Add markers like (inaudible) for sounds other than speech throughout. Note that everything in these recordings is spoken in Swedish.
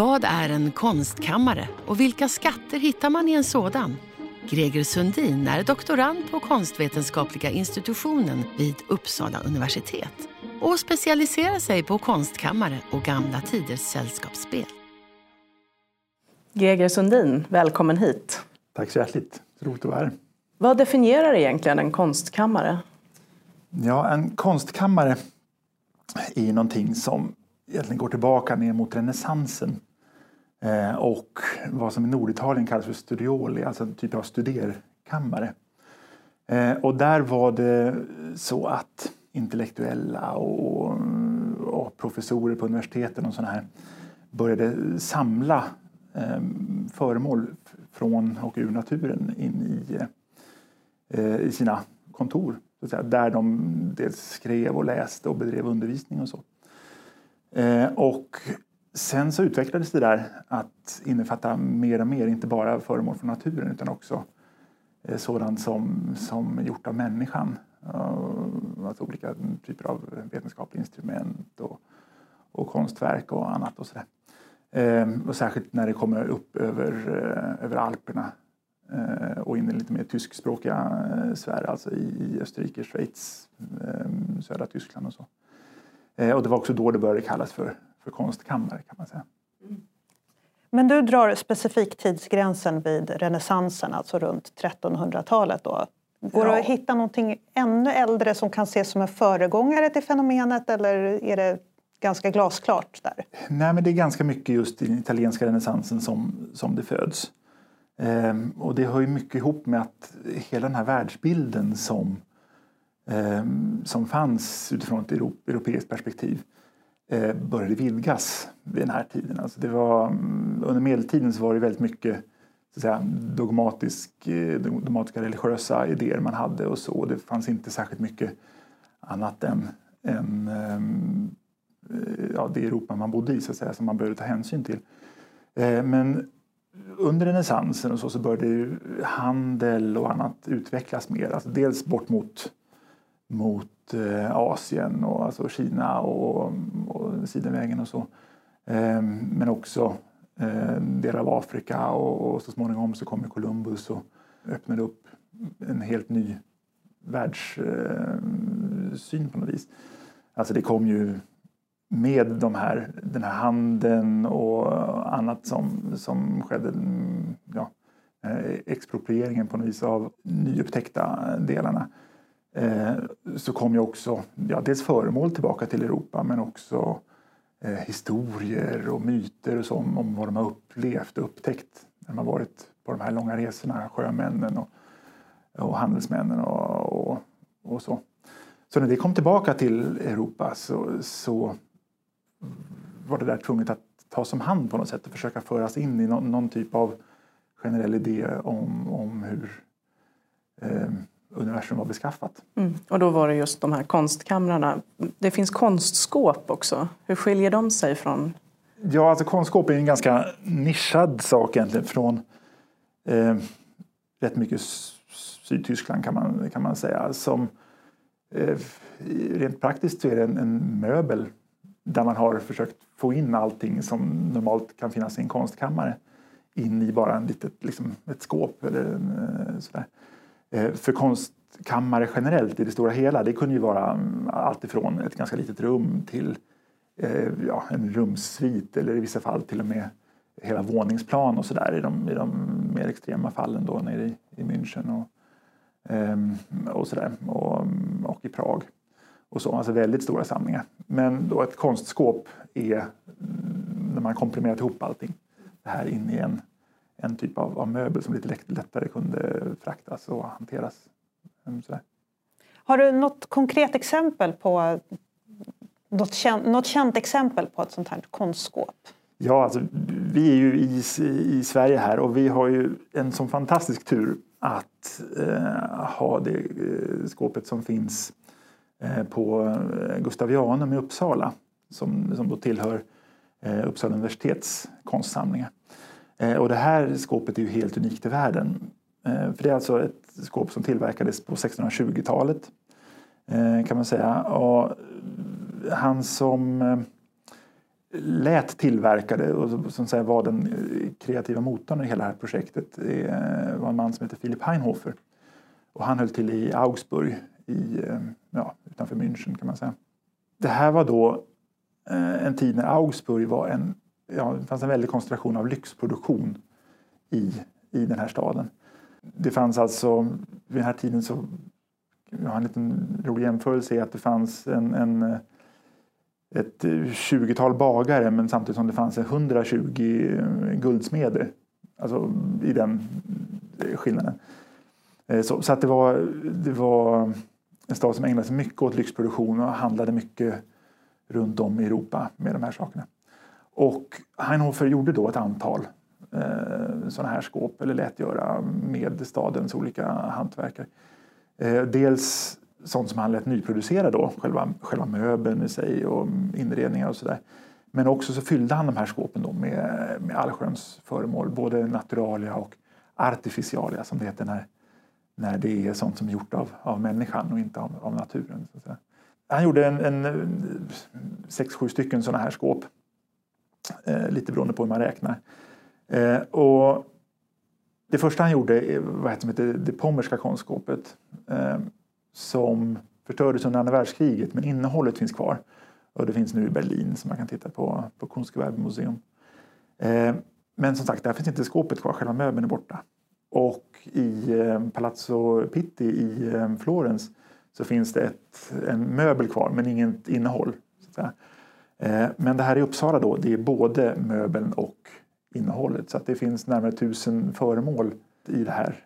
Vad är en konstkammare och vilka skatter hittar man i en sådan? Greger Sundin är doktorand på konstvetenskapliga institutionen vid Uppsala universitet och specialiserar sig på konstkammare och gamla tiders sällskapsspel. Greger Sundin, välkommen hit. Tack så hjärtligt. Roligt att vara här. Vad definierar egentligen en konstkammare? Ja, en konstkammare är någonting som egentligen går tillbaka ner mot renässansen eh, och vad som i Norditalien kallas för studioli, alltså en typ av studerkammare. Eh, och där var det så att intellektuella och, och professorer på universiteten och sådana här började samla eh, föremål från och ur naturen in i, eh, i sina kontor. Så att säga, där de dels skrev och läste och bedrev undervisning och så. Eh, och sen så utvecklades det där att innefatta mer och mer, inte bara föremål från naturen utan också eh, sådant som, som gjort av människan. Eh, alltså olika typer av vetenskapliga instrument och, och konstverk och annat. Och, sådär. Eh, och särskilt när det kommer upp över, eh, över Alperna och in i lite mer tyskspråkiga sfärer, alltså i Österrike, Schweiz, södra Tyskland och så. Och det var också då det började kallas för, för konstkammare kan man säga. Men du drar specifikt tidsgränsen vid renässansen, alltså runt 1300-talet. Då. Går det att hitta någonting ännu äldre som kan ses som en föregångare till fenomenet eller är det ganska glasklart där? Nej, men det är ganska mycket just i den italienska renässansen som, som det föds. Ehm, och det hör ju mycket ihop med att hela den här världsbilden som eh, som fanns utifrån ett europeiskt perspektiv Eh, började vidgas vid den här tiden. Alltså det var, mm, under medeltiden så var det väldigt mycket så att säga, dogmatisk, eh, dogmatiska religiösa idéer man hade och så. Det fanns inte särskilt mycket annat än, än ehm, eh, ja, det Europa man bodde i så att säga, som man behövde ta hänsyn till. Men under renässansen och så, så började handel och annat utvecklas mer. Alltså dels bort mot mot eh, Asien och alltså Kina och, och Sidenvägen och så. Ehm, men också eh, delar av Afrika och, så småningom så kommer Columbus och öppnade upp en helt ny världssyn eh, på något vis. Alltså det kom ju med de här, den här handeln och annat som, som skedde, mm, ja, exproprieringen på något vis av nyupptäckta delarna Eh, så kom ju också ja, dels föremål tillbaka till Europa men också eh, historier och myter och så om, om vad de har upplevt och upptäckt när de har varit på de här långa resorna, sjömännen och, och handelsmännen och, och, och, så. Så när det kom tillbaka till Europa så, så var det där tvunget att tas om hand på något sätt och försöka föras in i någon, någon typ av generell idé om, om hur eh, universum var beskaffat. Mm. Och då var det just de här konstkamrarna. Det finns konstskåp också. Hur skiljer de sig från? Ja, alltså konstskåp är en ganska nischad sak egentligen från eh, rätt mycket Sydtyskland kan man, kan man säga. Som, eh, rent praktiskt så är det en, en möbel där man har försökt få in allting som normalt kan finnas i en konstkammare in i bara en litet, liksom, ett skåp eller eh, sådär. Eh, för konstkammare generellt i det stora hela, det kunde ju vara mm, allt alltifrån ett ganska litet rum till eh, ja, en rumssvit eller i vissa fall till och med hela våningsplan och sådär i de, i de mer extrema fallen då nere i, i München och, ehm, och sådär och, mm, och i Prag. Och så, alltså väldigt stora samlingar. Men då ett konstskåp är mm, när man komprimerat ihop allting det här in i en en typ av, av möbel som lite lättare kunde fraktas och hanteras. Mm, sådär. Har du något konkret exempel på något känt, något känt exempel på ett sånt här konstskåp? Ja, alltså, vi är ju i, i Sverige här och vi har ju en sån fantastisk tur att eh, ha det eh, skåpet som finns eh, på eh, Gustavianum i Uppsala som, som då tillhör eh, Uppsala universitets konstsamlingar. Eh, och det här skåpet är ju helt unikt i världen. Eh, för det är alltså ett skåp som tillverkades på 1620-talet eh, kan man säga. Och han som eh, lät tillverkade och som säga, var den kreativa motorn i hela det här projektet var en man som heter Philip Heinhofer. Och han höll till i Augsburg i, ja, utanför München kan man säga. Det här var då en tid när Augsburg var en, ja, det fanns en väldig koncentration av lyxproduktion i, i den här staden. Det fanns alltså, vid den här tiden så, jag har en liten rolig jämförelse att det fanns en, en ett 20-tal bagare men samtidigt som det fanns 120 guldsmeder. Alltså i den skillnaden. Eh, så, så, att det var, det var en stad som ägnade sig mycket åt lyxproduktion och handlade mycket runt om i Europa med de här sakerna. Och Heinhofer gjorde då ett antal eh, sådana här skåp, eller lät göra med stadens olika hantverkare. Eh, dels sånt som han lät nyproducera då, själva, själva möbeln i sig och inredningar och sådär. Men också så fyllde han de här skåpen då med, med allsköns föremål, både naturalia och artificialia som det heter när, när det är sånt som är gjort av, av människan och inte av, av naturen. Så han gjorde en, en, sex, sju stycken sådana här skåp. Eh, lite beroende på hur man räknar. Eh, och det första han gjorde eh, var ett som heter det Pommerska konstskåpet. Eh, som förstördes under andra världskriget men innehållet finns kvar. Och det finns nu i Berlin som man kan titta på på Kunstgewerbemuseum. Eh, men som sagt, där finns inte skåpet kvar, själva möbeln är borta. Och i eh, Palazzo Pitti i eh, Florens så finns det ett, en möbel kvar men inget innehåll. Eh, men det här i Uppsala då, det är både möbeln och innehållet. Så att det finns närmare tusen föremål i det här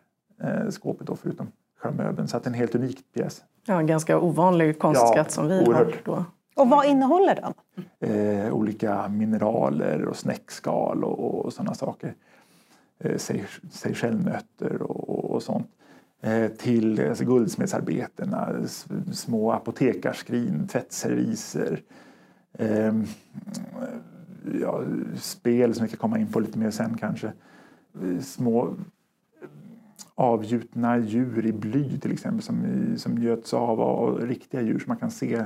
eh, skåpet då, förutom själva möbeln. Så att det är en helt unik pjäs. Ja, en ganska ovanlig konstskatt ja, som vi oerhört. har då. Och vad innehåller den? Eh, olika mineraler och snäckskal och, och sådana saker. Eh, Seychellnötter och, och sånt. Eh, till alltså, guldsmedsarbetena, små apotekarskrin, tvättserviser, eh, ja, spel som vi kan komma in på lite mer sen kanske. Små avgjutna djur i bly till exempel som, som göts av och riktiga djur som man kan se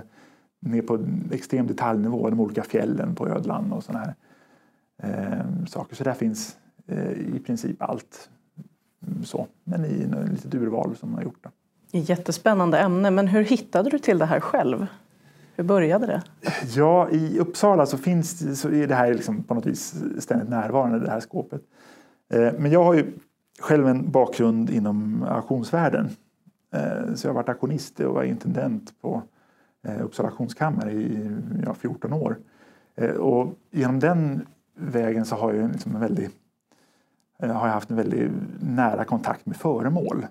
ner på extrem detaljnivå, de olika fjällen på ödlan och sådana här eh, saker. Så där finns eh, i princip allt mm, så, men i ett litet urval som man har gjort. Det. Jättespännande ämne, men hur hittade du till det här själv? Hur började det? Ja, i Uppsala så finns så är det här liksom på något vis ständigt närvarande, det här skåpet. Eh, men jag har ju själv en bakgrund inom auktionsvärlden. Eh, så jag har varit auktionist och var intendent på eh, Uppsala auktionskammare i ja, 14 år. Och genom den vägen så har jag liksom en väldigt har jag haft en väldigt nära kontakt med föremål.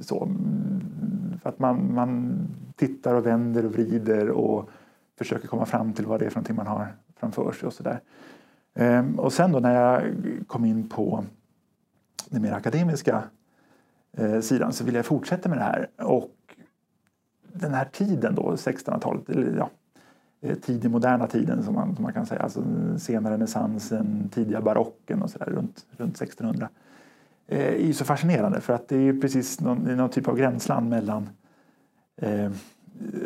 Så, mm, för att man, man tittar och vänder och vrider och försöker komma fram till vad det är för någonting man har framför sig och sådär. Ehm, och sen då när jag kom in på den mer akademiska eh, sidan så ville jag fortsätta med det här. Och den här tiden då, 1600-talet, eller ja, eh, tidig moderna tiden som man, som man kan säga, alltså sena renässansen, tidiga barocken och sådär runt, runt 1600 eh, är ju så fascinerande för att det är ju precis någon, någon typ av gränsland mellan eh,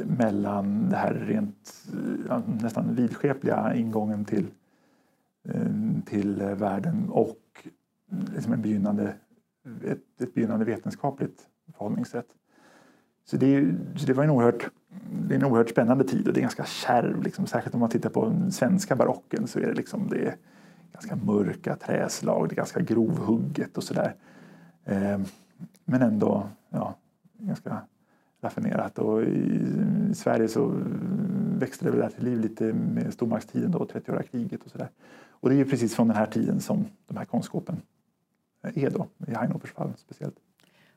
mellan det här rent eh, nästan vidskepliga ingången till, eh, till världen och liksom en begynnande, ett, ett begynnande vetenskapligt förhållningssätt. Så det, så det var en oerhört, det är en oerhört spännande tid och det är ganska kärv. Liksom. Särskilt om man tittar på den svenska barocken så är det, liksom, det är ganska mörka träslag, det är ganska grovhugget och sådär. Eh, men ändå ja, ganska raffinerat. Och i, Sverige så växte det väl där till liv lite med stormaktstiden då, 30-åriga kriget och sådär. Och det är ju precis från den här tiden som de här konstskåpen är då, i Heinhoffers fall speciellt.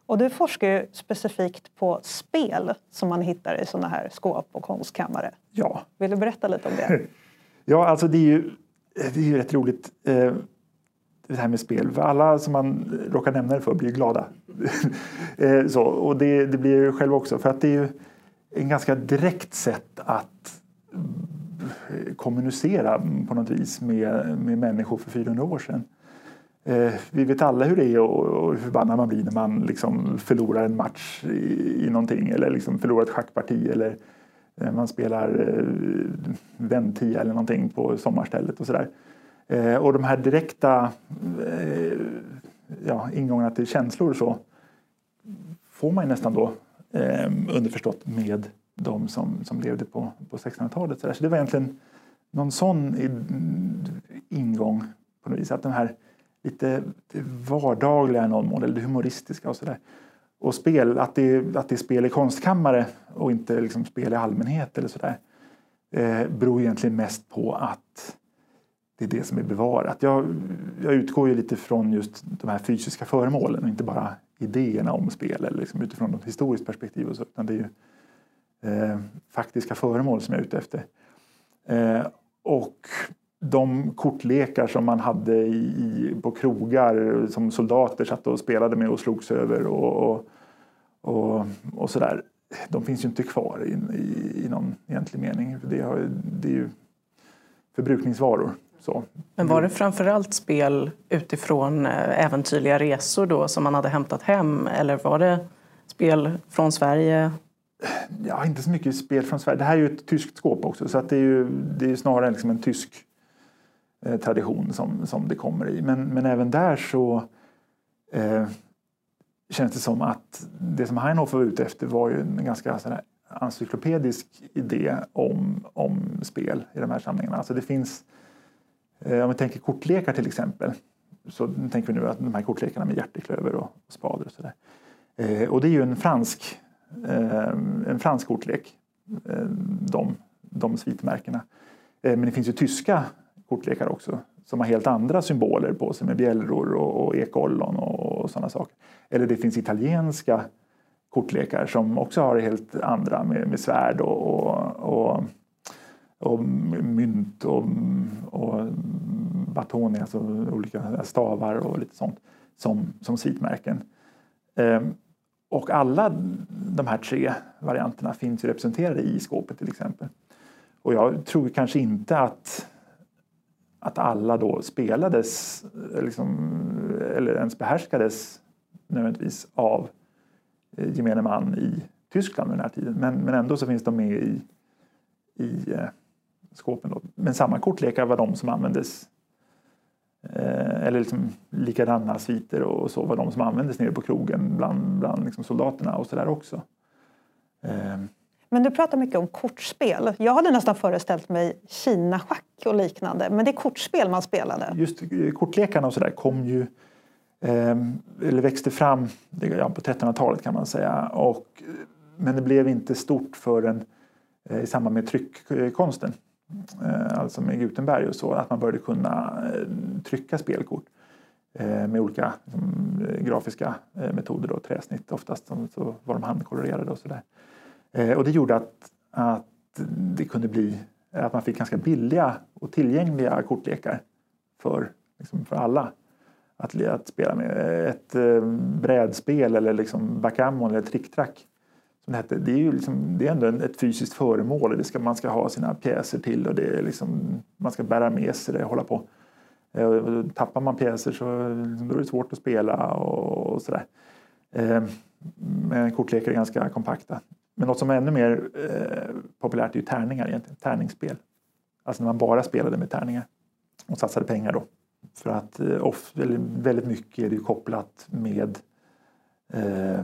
Och du forskar ju specifikt på spel som man hittar i sådana här skåp och konstkammare. Ja. Vill du berätta lite om det? (laughs) ja, alltså det är ju det är ju rätt roligt eh, det här med spel. För alla som man råkar nämna det för blir glada. (laughs) Eh, så, och det, det blir jag själv också. För att det är ju en ganska direkt sätt att eh, kommunicera på något vis med, med människor för 400 år sedan. Eh, vi vet alla hur det är och, och hur förbannad man blir när man liksom förlorar en match i, i någonting eller liksom förlorar ett schackparti eller eh, man spelar eh, väntia eller någonting på sommarstället och sådär. Eh, Eh, och de här direkta eh, ja, ingångarna till känslor så får man nästan då eh, underförstått med de som, som levde på, på 1600-talet. Så, så det var egentligen någon sån ingång på något vis. Att de här lite vardagliga i någon mån, eller det humoristiska och sådär. Och spel, att det, att det är spel i konstkammare och inte liksom spel i allmänhet eller sådär. Eh, beror egentligen mest på att det är det som är bevarat. Jag, jag utgår ju lite från just de här fysiska föremålen och inte bara idéerna om spel eller liksom utifrån ett historiskt perspektiv. Och så, utan det är ju eh, faktiska föremål som jag är ute efter. Eh, och de kortlekar som man hade i, på krogar som soldater satt och spelade med och slogs över och, och, och, och sådär. De finns ju inte kvar i, i, i någon egentlig mening. Det, har, det är ju förbrukningsvaror. Så. Men var det framförallt spel utifrån eh, äventyrliga resor då som man hade hämtat hem eller var det spel från Sverige? Ja, inte så mycket spel från Sverige. Det här är ju ett tyskt skåp också så att det är ju det är snarare liksom en tysk eh, tradition som, som det kommer i. Men, men även där så eh, känns det som att det som Heinhofer var ute efter var ju en ganska encyklopedisk idé om, om spel i de här samlingarna. Alltså det finns Eh, om vi tänker kortlekar till exempel så tänker vi nu att de här kortlekarna med hjärteklöver och spader och sådär. Eh, och det är ju en fransk, eh, en fransk kortlek, eh, de, de svitmärkena. Eh, men det finns ju tyska kortlekar också som har helt andra symboler på sig med bjällror och, och ekollon och, och sådana saker. Eller det finns italienska kortlekar som också har helt andra med, med svärd och, och, och och mynt och, och batoni, alltså olika stavar och lite sånt som, som svitmärken. Ehm, och alla de här tre varianterna finns ju representerade i skåpet till exempel. Och jag tror kanske inte att, att alla då spelades liksom, eller ens behärskades nödvändigtvis av eh, gemene man i Tyskland vid den här tiden. Men, men ändå så finns de med i, i eh, skåpen. Då. Men samma kortlekar var de som användes eh, eller liksom likadana sviter och så var de som användes nere på krogen bland, bland liksom soldaterna och sådär också. Eh. Men du pratar mycket om kortspel. Jag hade nästan föreställt mig Kina-schack och liknande, men det är kortspel man spelade. Just kortlekarna och sådär kom ju eh, eller växte fram ja, på 1300-talet kan man säga. Och, men det blev inte stort förrän eh, i samband med tryckkonsten Eh, alltså med Gutenberg och så, att man började kunna eh, trycka spelkort eh, med olika liksom, grafiska metoder, då, träsnitt oftast, så var de handkolorerade och sådär. Och det gjorde att, att det kunde bli att man fick ganska billiga och tillgängliga kortlekar för, liksom för alla att, att spela med. Ett brädspel eller liksom backgammon eller tricktrack som det är ju liksom, det är ändå ett fysiskt föremål. Det ska, man ska ha sina pjäser till och det är liksom, man ska bära med sig det och hålla på. Eh, tappar man pjäser så då är det svårt att spela och, och sådär. Eh, men kortlekar är ganska kompakta. Men något som är ännu mer eh, populärt är ju tärningar egentligen, tärningsspel. Alltså när man bara spelade med tärningar och satsade pengar då. För att off, väldigt mycket är det ju kopplat med Eh,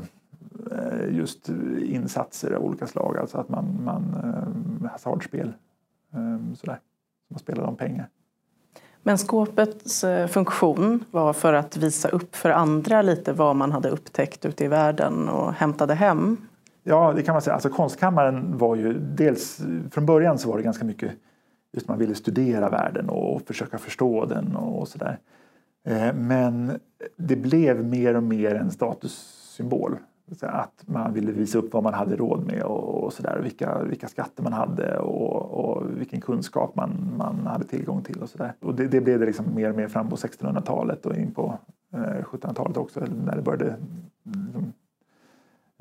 just insatser av olika slag. Alltså att man, man eh, hasardspel, eh, sådär. Man spelar om pengar. Men skåpets funktion var för att visa upp för andra lite vad man hade upptäckt ute i världen och hämtade hem? Ja, det kan man säga. Alltså konstkammaren var ju dels, från början så var det ganska mycket just man ville studera världen och försöka förstå den och sådär. Men det blev mer och mer en statussymbol att man ville visa upp vad man hade råd med och, och sådär. Vilka, vilka skatter man hade och, och vilken kunskap man, man hade tillgång till och sådär. Och det, det blev det liksom mer och mer fram på 1600-talet och in på eh, 1700-talet också när det började liksom,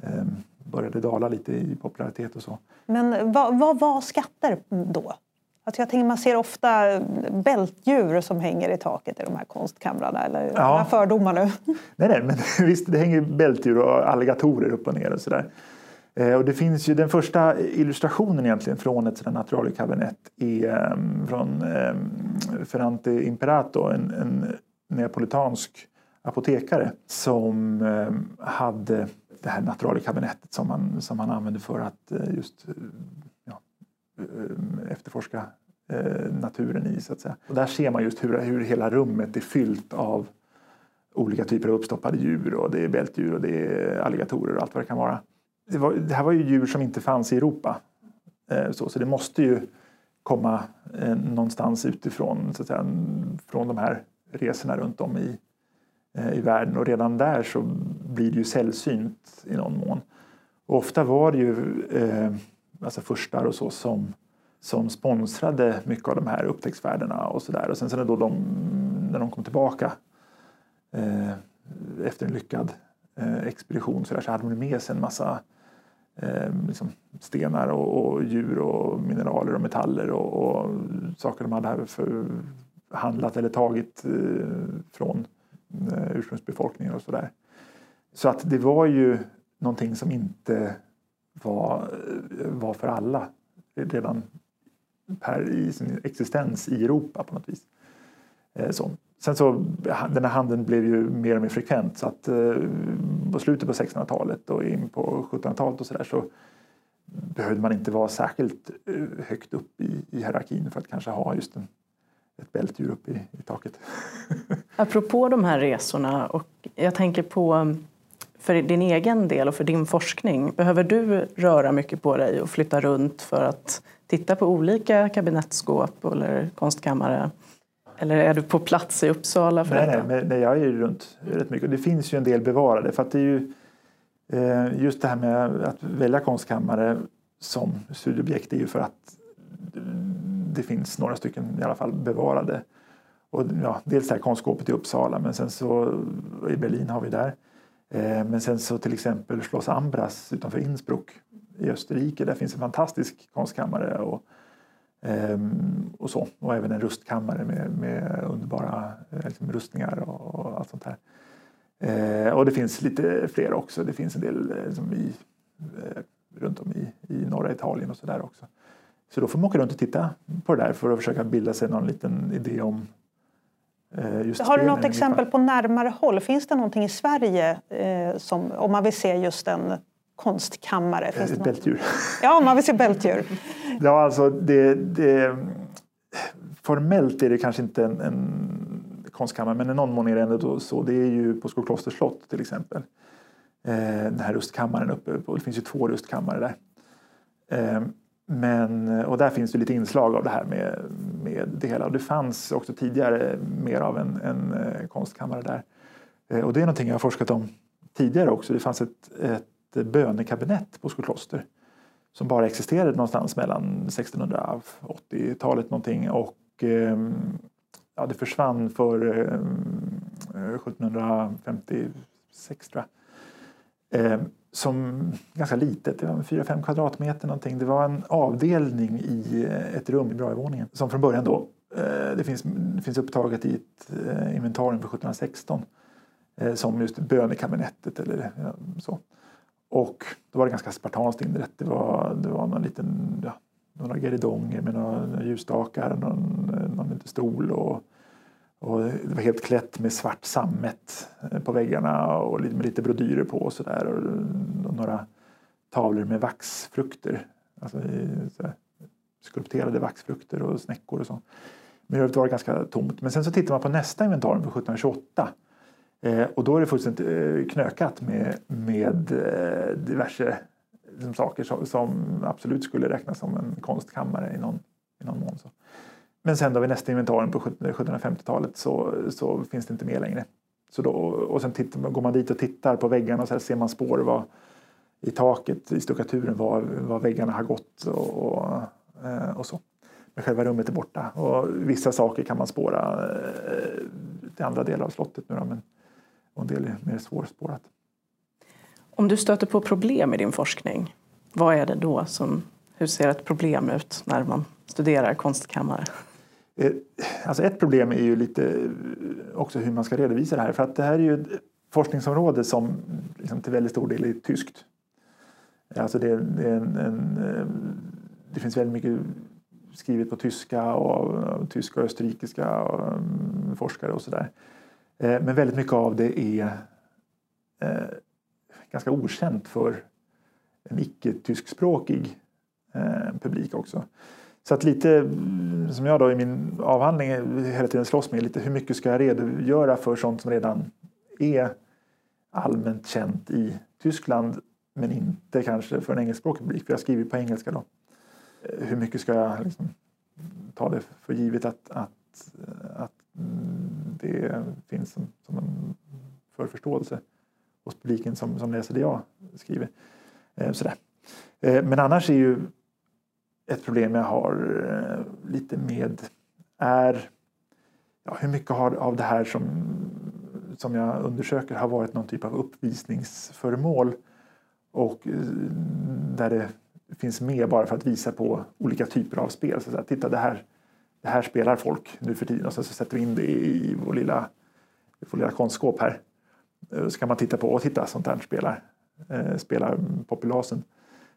eh, började dala lite i popularitet och så. Men vad, vad var skatter då? Alltså jag tänker man ser ofta bältdjur som hänger i taket i de här konstkamrarna. Eller ja. jag fördomar nu? (laughs) Nej, nej, men (laughs) visst det hänger bältdjur och alligatorer upp och ner och sådär. Eh, och det finns ju den första illustrationen egentligen från ett naturalkabinett är um, från um, Ferrante Imperato, en, en neapolitansk apotekare som um, hade det här naturalkabinettet som man, som man använde för att uh, just Eh, Eh, efterforska eh, naturen i. Så att säga. Och där ser man just hur, hur hela rummet är fyllt av olika typer av uppstoppade djur och det är bältdjur och det är alligatorer och allt vad det kan vara. Det, var, det här var ju djur som inte fanns i Europa. Eh, så, så det måste ju komma någonstans utifrån, så att säga, från de här resorna runt om i, i världen och redan där så blir det ju sällsynt i någon mån. Och ofta var det ju eh, alltså furstar och så som, som sponsrade mycket av de här upptäcktsfärderna och sådär. Och sen så när, då de, när de kom tillbaka eh, efter en lyckad eh, expedition så, där, så hade de med sig en massa eh, liksom stenar och, och, djur och mineraler och metaller och, och saker de hade förhandlat eller tagit eh, från eh, ursprungsbefolkningen och sådär. Så att det var ju någonting som inte var, eh, var för alla redan per i sin existens i Europa på något vis. Eh, så. Sen så, den här handeln blev ju mer och mer frekvent så att eh, på slutet på 1600-talet och in på 1700-talet och sådär så behövde man inte vara särskilt högt upp i, i hierarkin för att kanske ha just en, ett bältdjur uppe i, i taket. (laughs) Apropå de här resorna och jag tänker på för din egen del och för din forskning, behöver du röra mycket på dig och flytta runt för att titta på olika kabinettskåp eller konstkammare? Eller är du på plats i Uppsala för nej, detta? Nej, nej, jag är ju runt rätt mycket. Det finns ju en del bevarade för att det är ju eh, just det här med att välja konstkammare som studieobjekt är ju för att det finns några stycken i alla fall bevarade. Och, ja, dels det här konstskåpet i Uppsala men sen så i Berlin har vi där. Eh, men sen så till exempel Schloss Ambras utanför Innsbruck i Österrike. Där finns en fantastisk konstkammare och, ehm, och så. Och även en rustkammare med, med underbara eh, liksom, rustningar och, och, allt sånt här. Eh, och det finns lite fler också. Det finns en del liksom, i, runt om i, i norra Italien och så där också. Så då får man åka runt och titta på det där för att försöka bilda sig någon liten idé om har du något exempel på närmare håll? Finns det någonting i Sverige eh, som, om man vill se just en konstkammare? Finns Ett bältdjur. Ja, om man vill se bältdjur. ja, alltså det, det, formellt är det kanske inte en, en konstkammare men i någon mån är det ändå så. Det är ju på Skoklosters slott till exempel. Eh, den här rustkammaren uppe. På, det finns ju två rustkammare där. Men, och där finns det lite inslag av det här med, med det hela. Och det fanns också tidigare mer av en, en eh, konstkammare där. Eh, och det är någonting jag har forskat om tidigare också. Det fanns ett, ett bönekabinett på Skokloster som bara existerade någonstans mellan 1680-talet någonting och ehm, ja, det försvann för ehm, eh, 1756 tror jag. Ehm, som ganska litet, det var 4-5 kvadratmeter någonting. Det var en avdelning i eh, ett rum i Brahevåningen som från början då, eh, det finns, det finns upptaget i ett eh, inventarium från 1716 som just bönekabinettet eller så. Och då var det ganska spartanskt inrett. Det var, det var någon liten, ja, några geridonger med några ljusstakar, någon, någon liten stol och och det var helt klätt med svart sammet eh, på väggarna och med lite brodyrer på och sådär. Och, eh, några tavlor med vaxfrukter. Alltså eh, så skulpterade vaxfrukter och snäckor och så. Men övrigt var det ganska tomt. Men sen så tittar man på nästa inventarium från 1728. Eh, och då är det fullständigt eh, knökat med, med eh, diverse liksom, saker som, som, absolut skulle räknas som en konstkammare i någon, i någon mån. Så. Men sen då vid nästa inventarium på 1750-talet så, så finns det inte med längre. Så då, och sen tittar, går man dit och tittar på väggarna och så ser man spår vad, i taket, i stuckaturen, var, var väggarna har gått och, och, eh, och så. Men själva rummet är borta och vissa saker kan man spåra eh, till andra delar av slottet nu då, men en del är mer svårspårat. Om du stöter på problem i din forskning, vad är det då som, hur ser ett problem ut när man studerar konstkammare? Eh, alltså ett problem är ju lite eh, också hur man ska redovisa det här. För att det här är ju ett forskningsområde som liksom till väldigt stor del är tyskt. Alltså det, det, en, en, eh, det finns väldigt mycket skrivet på tyska och, och tyska och österrikiska och, um, forskare och sådär. Eh, men väldigt mycket av det är eh, ganska okänt för en icke-tyskspråkig eh, publik också. Så att lite som jag då i min avhandling hela tiden slåss med, lite hur mycket ska jag redogöra för sånt som redan är allmänt känt i Tyskland men inte kanske för en engelskspråkig publik, för jag skriver på engelska då. Hur mycket ska jag liksom ta det för givet att, att, att det finns som, som en förförståelse hos publiken som, som läser det jag skriver. Eh, sådär. Eh, men annars är ju ett problem jag har eh, lite med är ja, hur mycket har, av det här som, som jag undersöker har varit någon typ av uppvisningsföremål och eh, där det finns med bara för att visa på olika typer av spel. Så att, titta, det här, det här spelar folk nu för tiden och så, så sätter vi in det i vår lilla, vår lilla konstskåp här. Eh, så kan man titta på, och titta, sånt här spelar, eh, spelar populasen.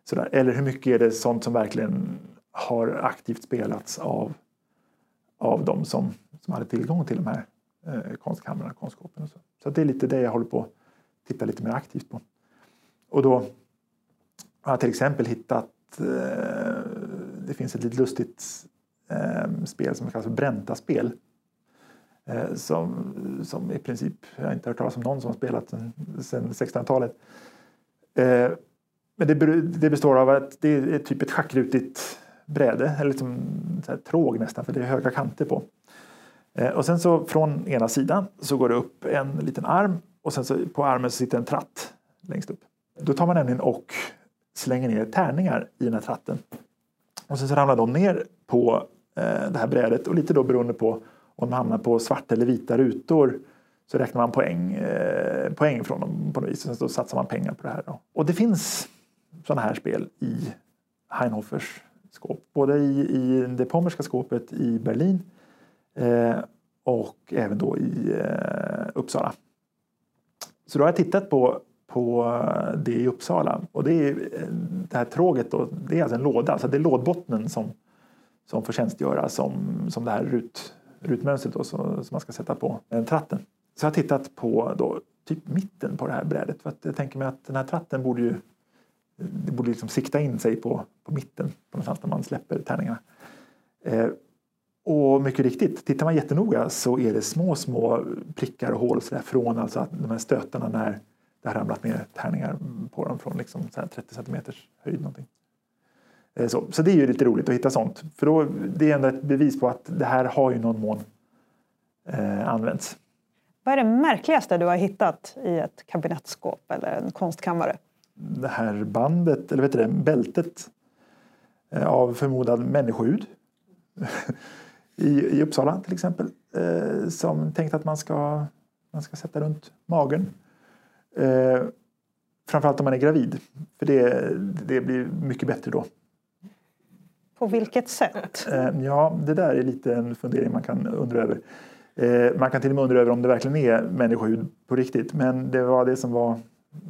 Sådär. Eller hur mycket är det sånt som verkligen har aktivt spelats av, av de som, som hade tillgång till de här eh, konstkamrarna, konstskåpen. Och så så det är lite det jag håller på att titta lite mer aktivt på. Och då har jag till exempel hittat, eh, det finns ett lite lustigt eh, spel som kallas för Bränta-spel. Eh, som, som i princip, jag har inte hört talas om någon som har spelat sedan 1600-talet. Men det, det, består av att det är typ ett schackrutigt bräde, eller liksom så här tråg nästan, för det är höga kanter på. Eh, och sen så från ena sidan så går det upp en liten arm och sen så på armen så sitter en tratt längst upp. Då tar man nämligen och slänger ner tärningar i den här tratten. Och sen så ramlar de ner på eh, det här brädet och lite då beroende på om de hamnar på svarta eller vita rutor så räknar man poäng, eh, poäng från dem på något vis. Och så satsar man pengar på det här. Då. Och det finns sådana här spel i Heinhoffers skåp. Både i, i det pommerska skåpet i Berlin eh, och även då i eh, Uppsala. Så då har jag tittat på på det i Uppsala. Och det, är, eh, det här tråget då, det är alltså en låda, alltså det är lådbottnen som, som får tjänstgöra som, som det här rut, rutmönstret då, som, som man ska sätta på en tratten. Så jag har tittat på då, typ mitten på det här brädet för att jag tänker mig att den här tratten borde ju det borde liksom sikta in sig på, på mitten på någonstans när man släpper tärningarna. Eh, och mycket riktigt, tittar man jättenoga så är det små, små prickar och hål så där, från alltså att de här stötarna när det har ramlat ner tärningar på dem från liksom så 30 centimeters höjd. Någonting. Eh, så, så det är ju lite roligt att hitta sånt. För då, det är ändå ett bevis på att det här har ju någon mån eh, använts. Vad är det märkligaste du har hittat i ett kabinettskåp eller en konstkammare? Det här bandet, eller vet du det, bältet eh, av förmodad människohud (laughs) I, i Uppsala till exempel. Eh, som tänkt att man ska, man ska sätta runt magen. Eh, framförallt om man är gravid. För det, det blir mycket bättre då. På vilket sätt? Eh, ja, det där är lite en fundering man kan undra över. Eh, man kan till och med undra över om det verkligen är människohud på riktigt. Men det var det som var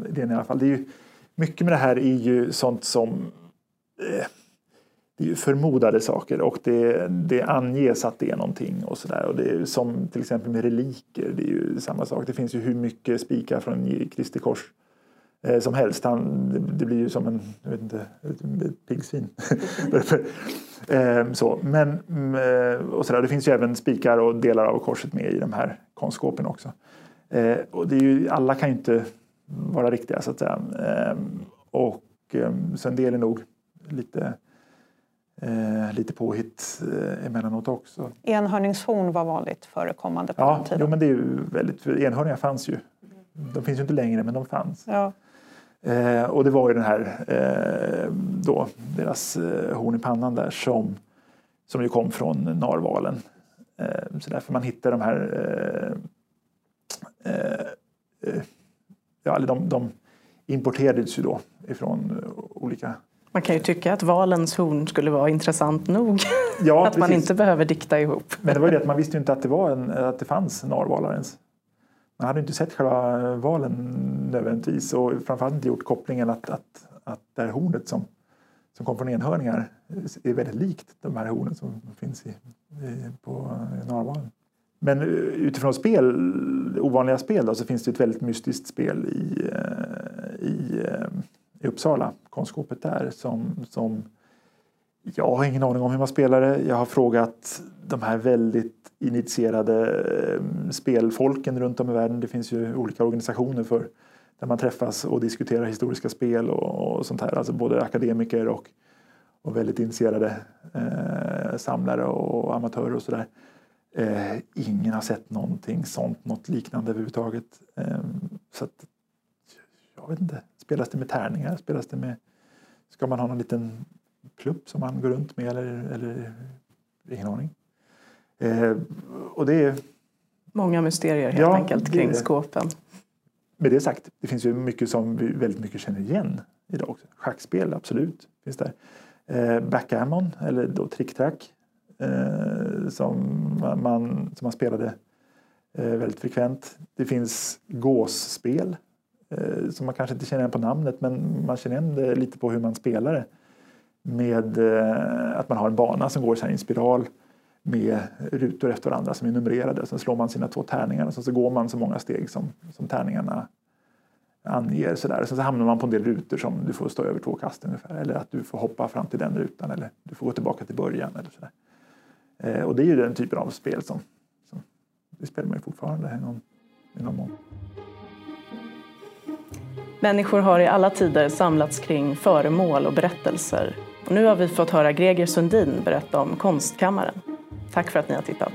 idén i alla fall. Det är ju, mycket med det här är ju sånt som eh, det är ju förmodade saker och det, det anges att det är någonting och sådär. som till exempel med reliker, det är ju samma sak. Det finns ju hur mycket spikar från Kristi kors eh, som helst. Han, det, det, blir ju som en, jag vet inte, ett piggsvin. (laughs) eh, så. Men, mm, eh, och sådär. Det finns ju även spikar och delar av korset med i de här konstskåpen också. Eh, och det är ju, alla kan ju inte vara riktiga så att säga. Eh, och eh, så en del är nog lite Eh, lite påhitt eh, emellanåt också. Enhörningshorn var vanligt förekommande på ja, den tiden. Jo, men det är ju väldigt, enhörningar fanns ju. De finns ju inte längre, men de fanns. Ja. Eh, och det var ju den här, eh, då, deras eh, horn i pannan där som, som ju kom från narvalen. Så därför man hittar de här, ja, eller de, de importerades ju då ifrån olika man kan ju tycka att valens horn skulle vara intressant nog. Ja, (laughs) att precis. man inte behöver dikta ihop. Men det var ju det att man visste ju inte att det, var en, att det fanns narvalar ens. Man hade inte sett själva valen nödvändigtvis och framförallt inte gjort kopplingen att, att, att det här hornet som, som kom från enhörningar är väldigt likt de här hornen som finns i, i, på narvalen. Men eh, utifrån spel, ovanliga spel då, så finns det ett väldigt mystiskt spel i, eh, i i Uppsala, konstskåpet där, som, som jag har ingen aning om hur man spelar det. Jag har frågat de här väldigt initierade spelfolken runt om i världen. Det finns ju olika organisationer för där man träffas och diskuterar historiska spel och, och sånt här. Alltså både akademiker och, och väldigt initierade eh, samlare och amatörer och sådär. Eh, ingen har sett någonting sånt, något liknande överhuvudtaget. Eh, så att, jag vet inte. Spelas det med tärningar? Spelas det med, ska man ha någon liten plupp som man går runt med eller, eller ingen aning. Eh, och det är, Många mysterier helt ja, enkelt kring det, skåpen. Med det sagt, det finns ju mycket som vi väldigt mycket känner igen idag också. Schackspel, absolut, finns där. Eh, backgammon, eller då trick-track, eh, som, man, som man spelade eh, väldigt frekvent. Det finns gåsspel eh, som man kanske inte känner igen på namnet men man känner igen det lite på hur man spelar det. Med eh, att man har en bana som går så i en spiral med rutor efter varandra som är numrerade. Sen slår man sina två tärningar och så går man så många steg som, som tärningarna anger. Så där. Sen så hamnar man på en del rutor som du får stå över två kast ungefär. Eller att du får hoppa fram till den rutan eller du får gå tillbaka till början. Eller så eh, och det är ju den typen av spel som, som det spelar man ju fortfarande i någon, i någon mån. Människor har i alla tider samlats kring föremål och berättelser. Och nu har vi fått höra Greger Sundin berätta om Konstkammaren. Tack för att ni har tittat.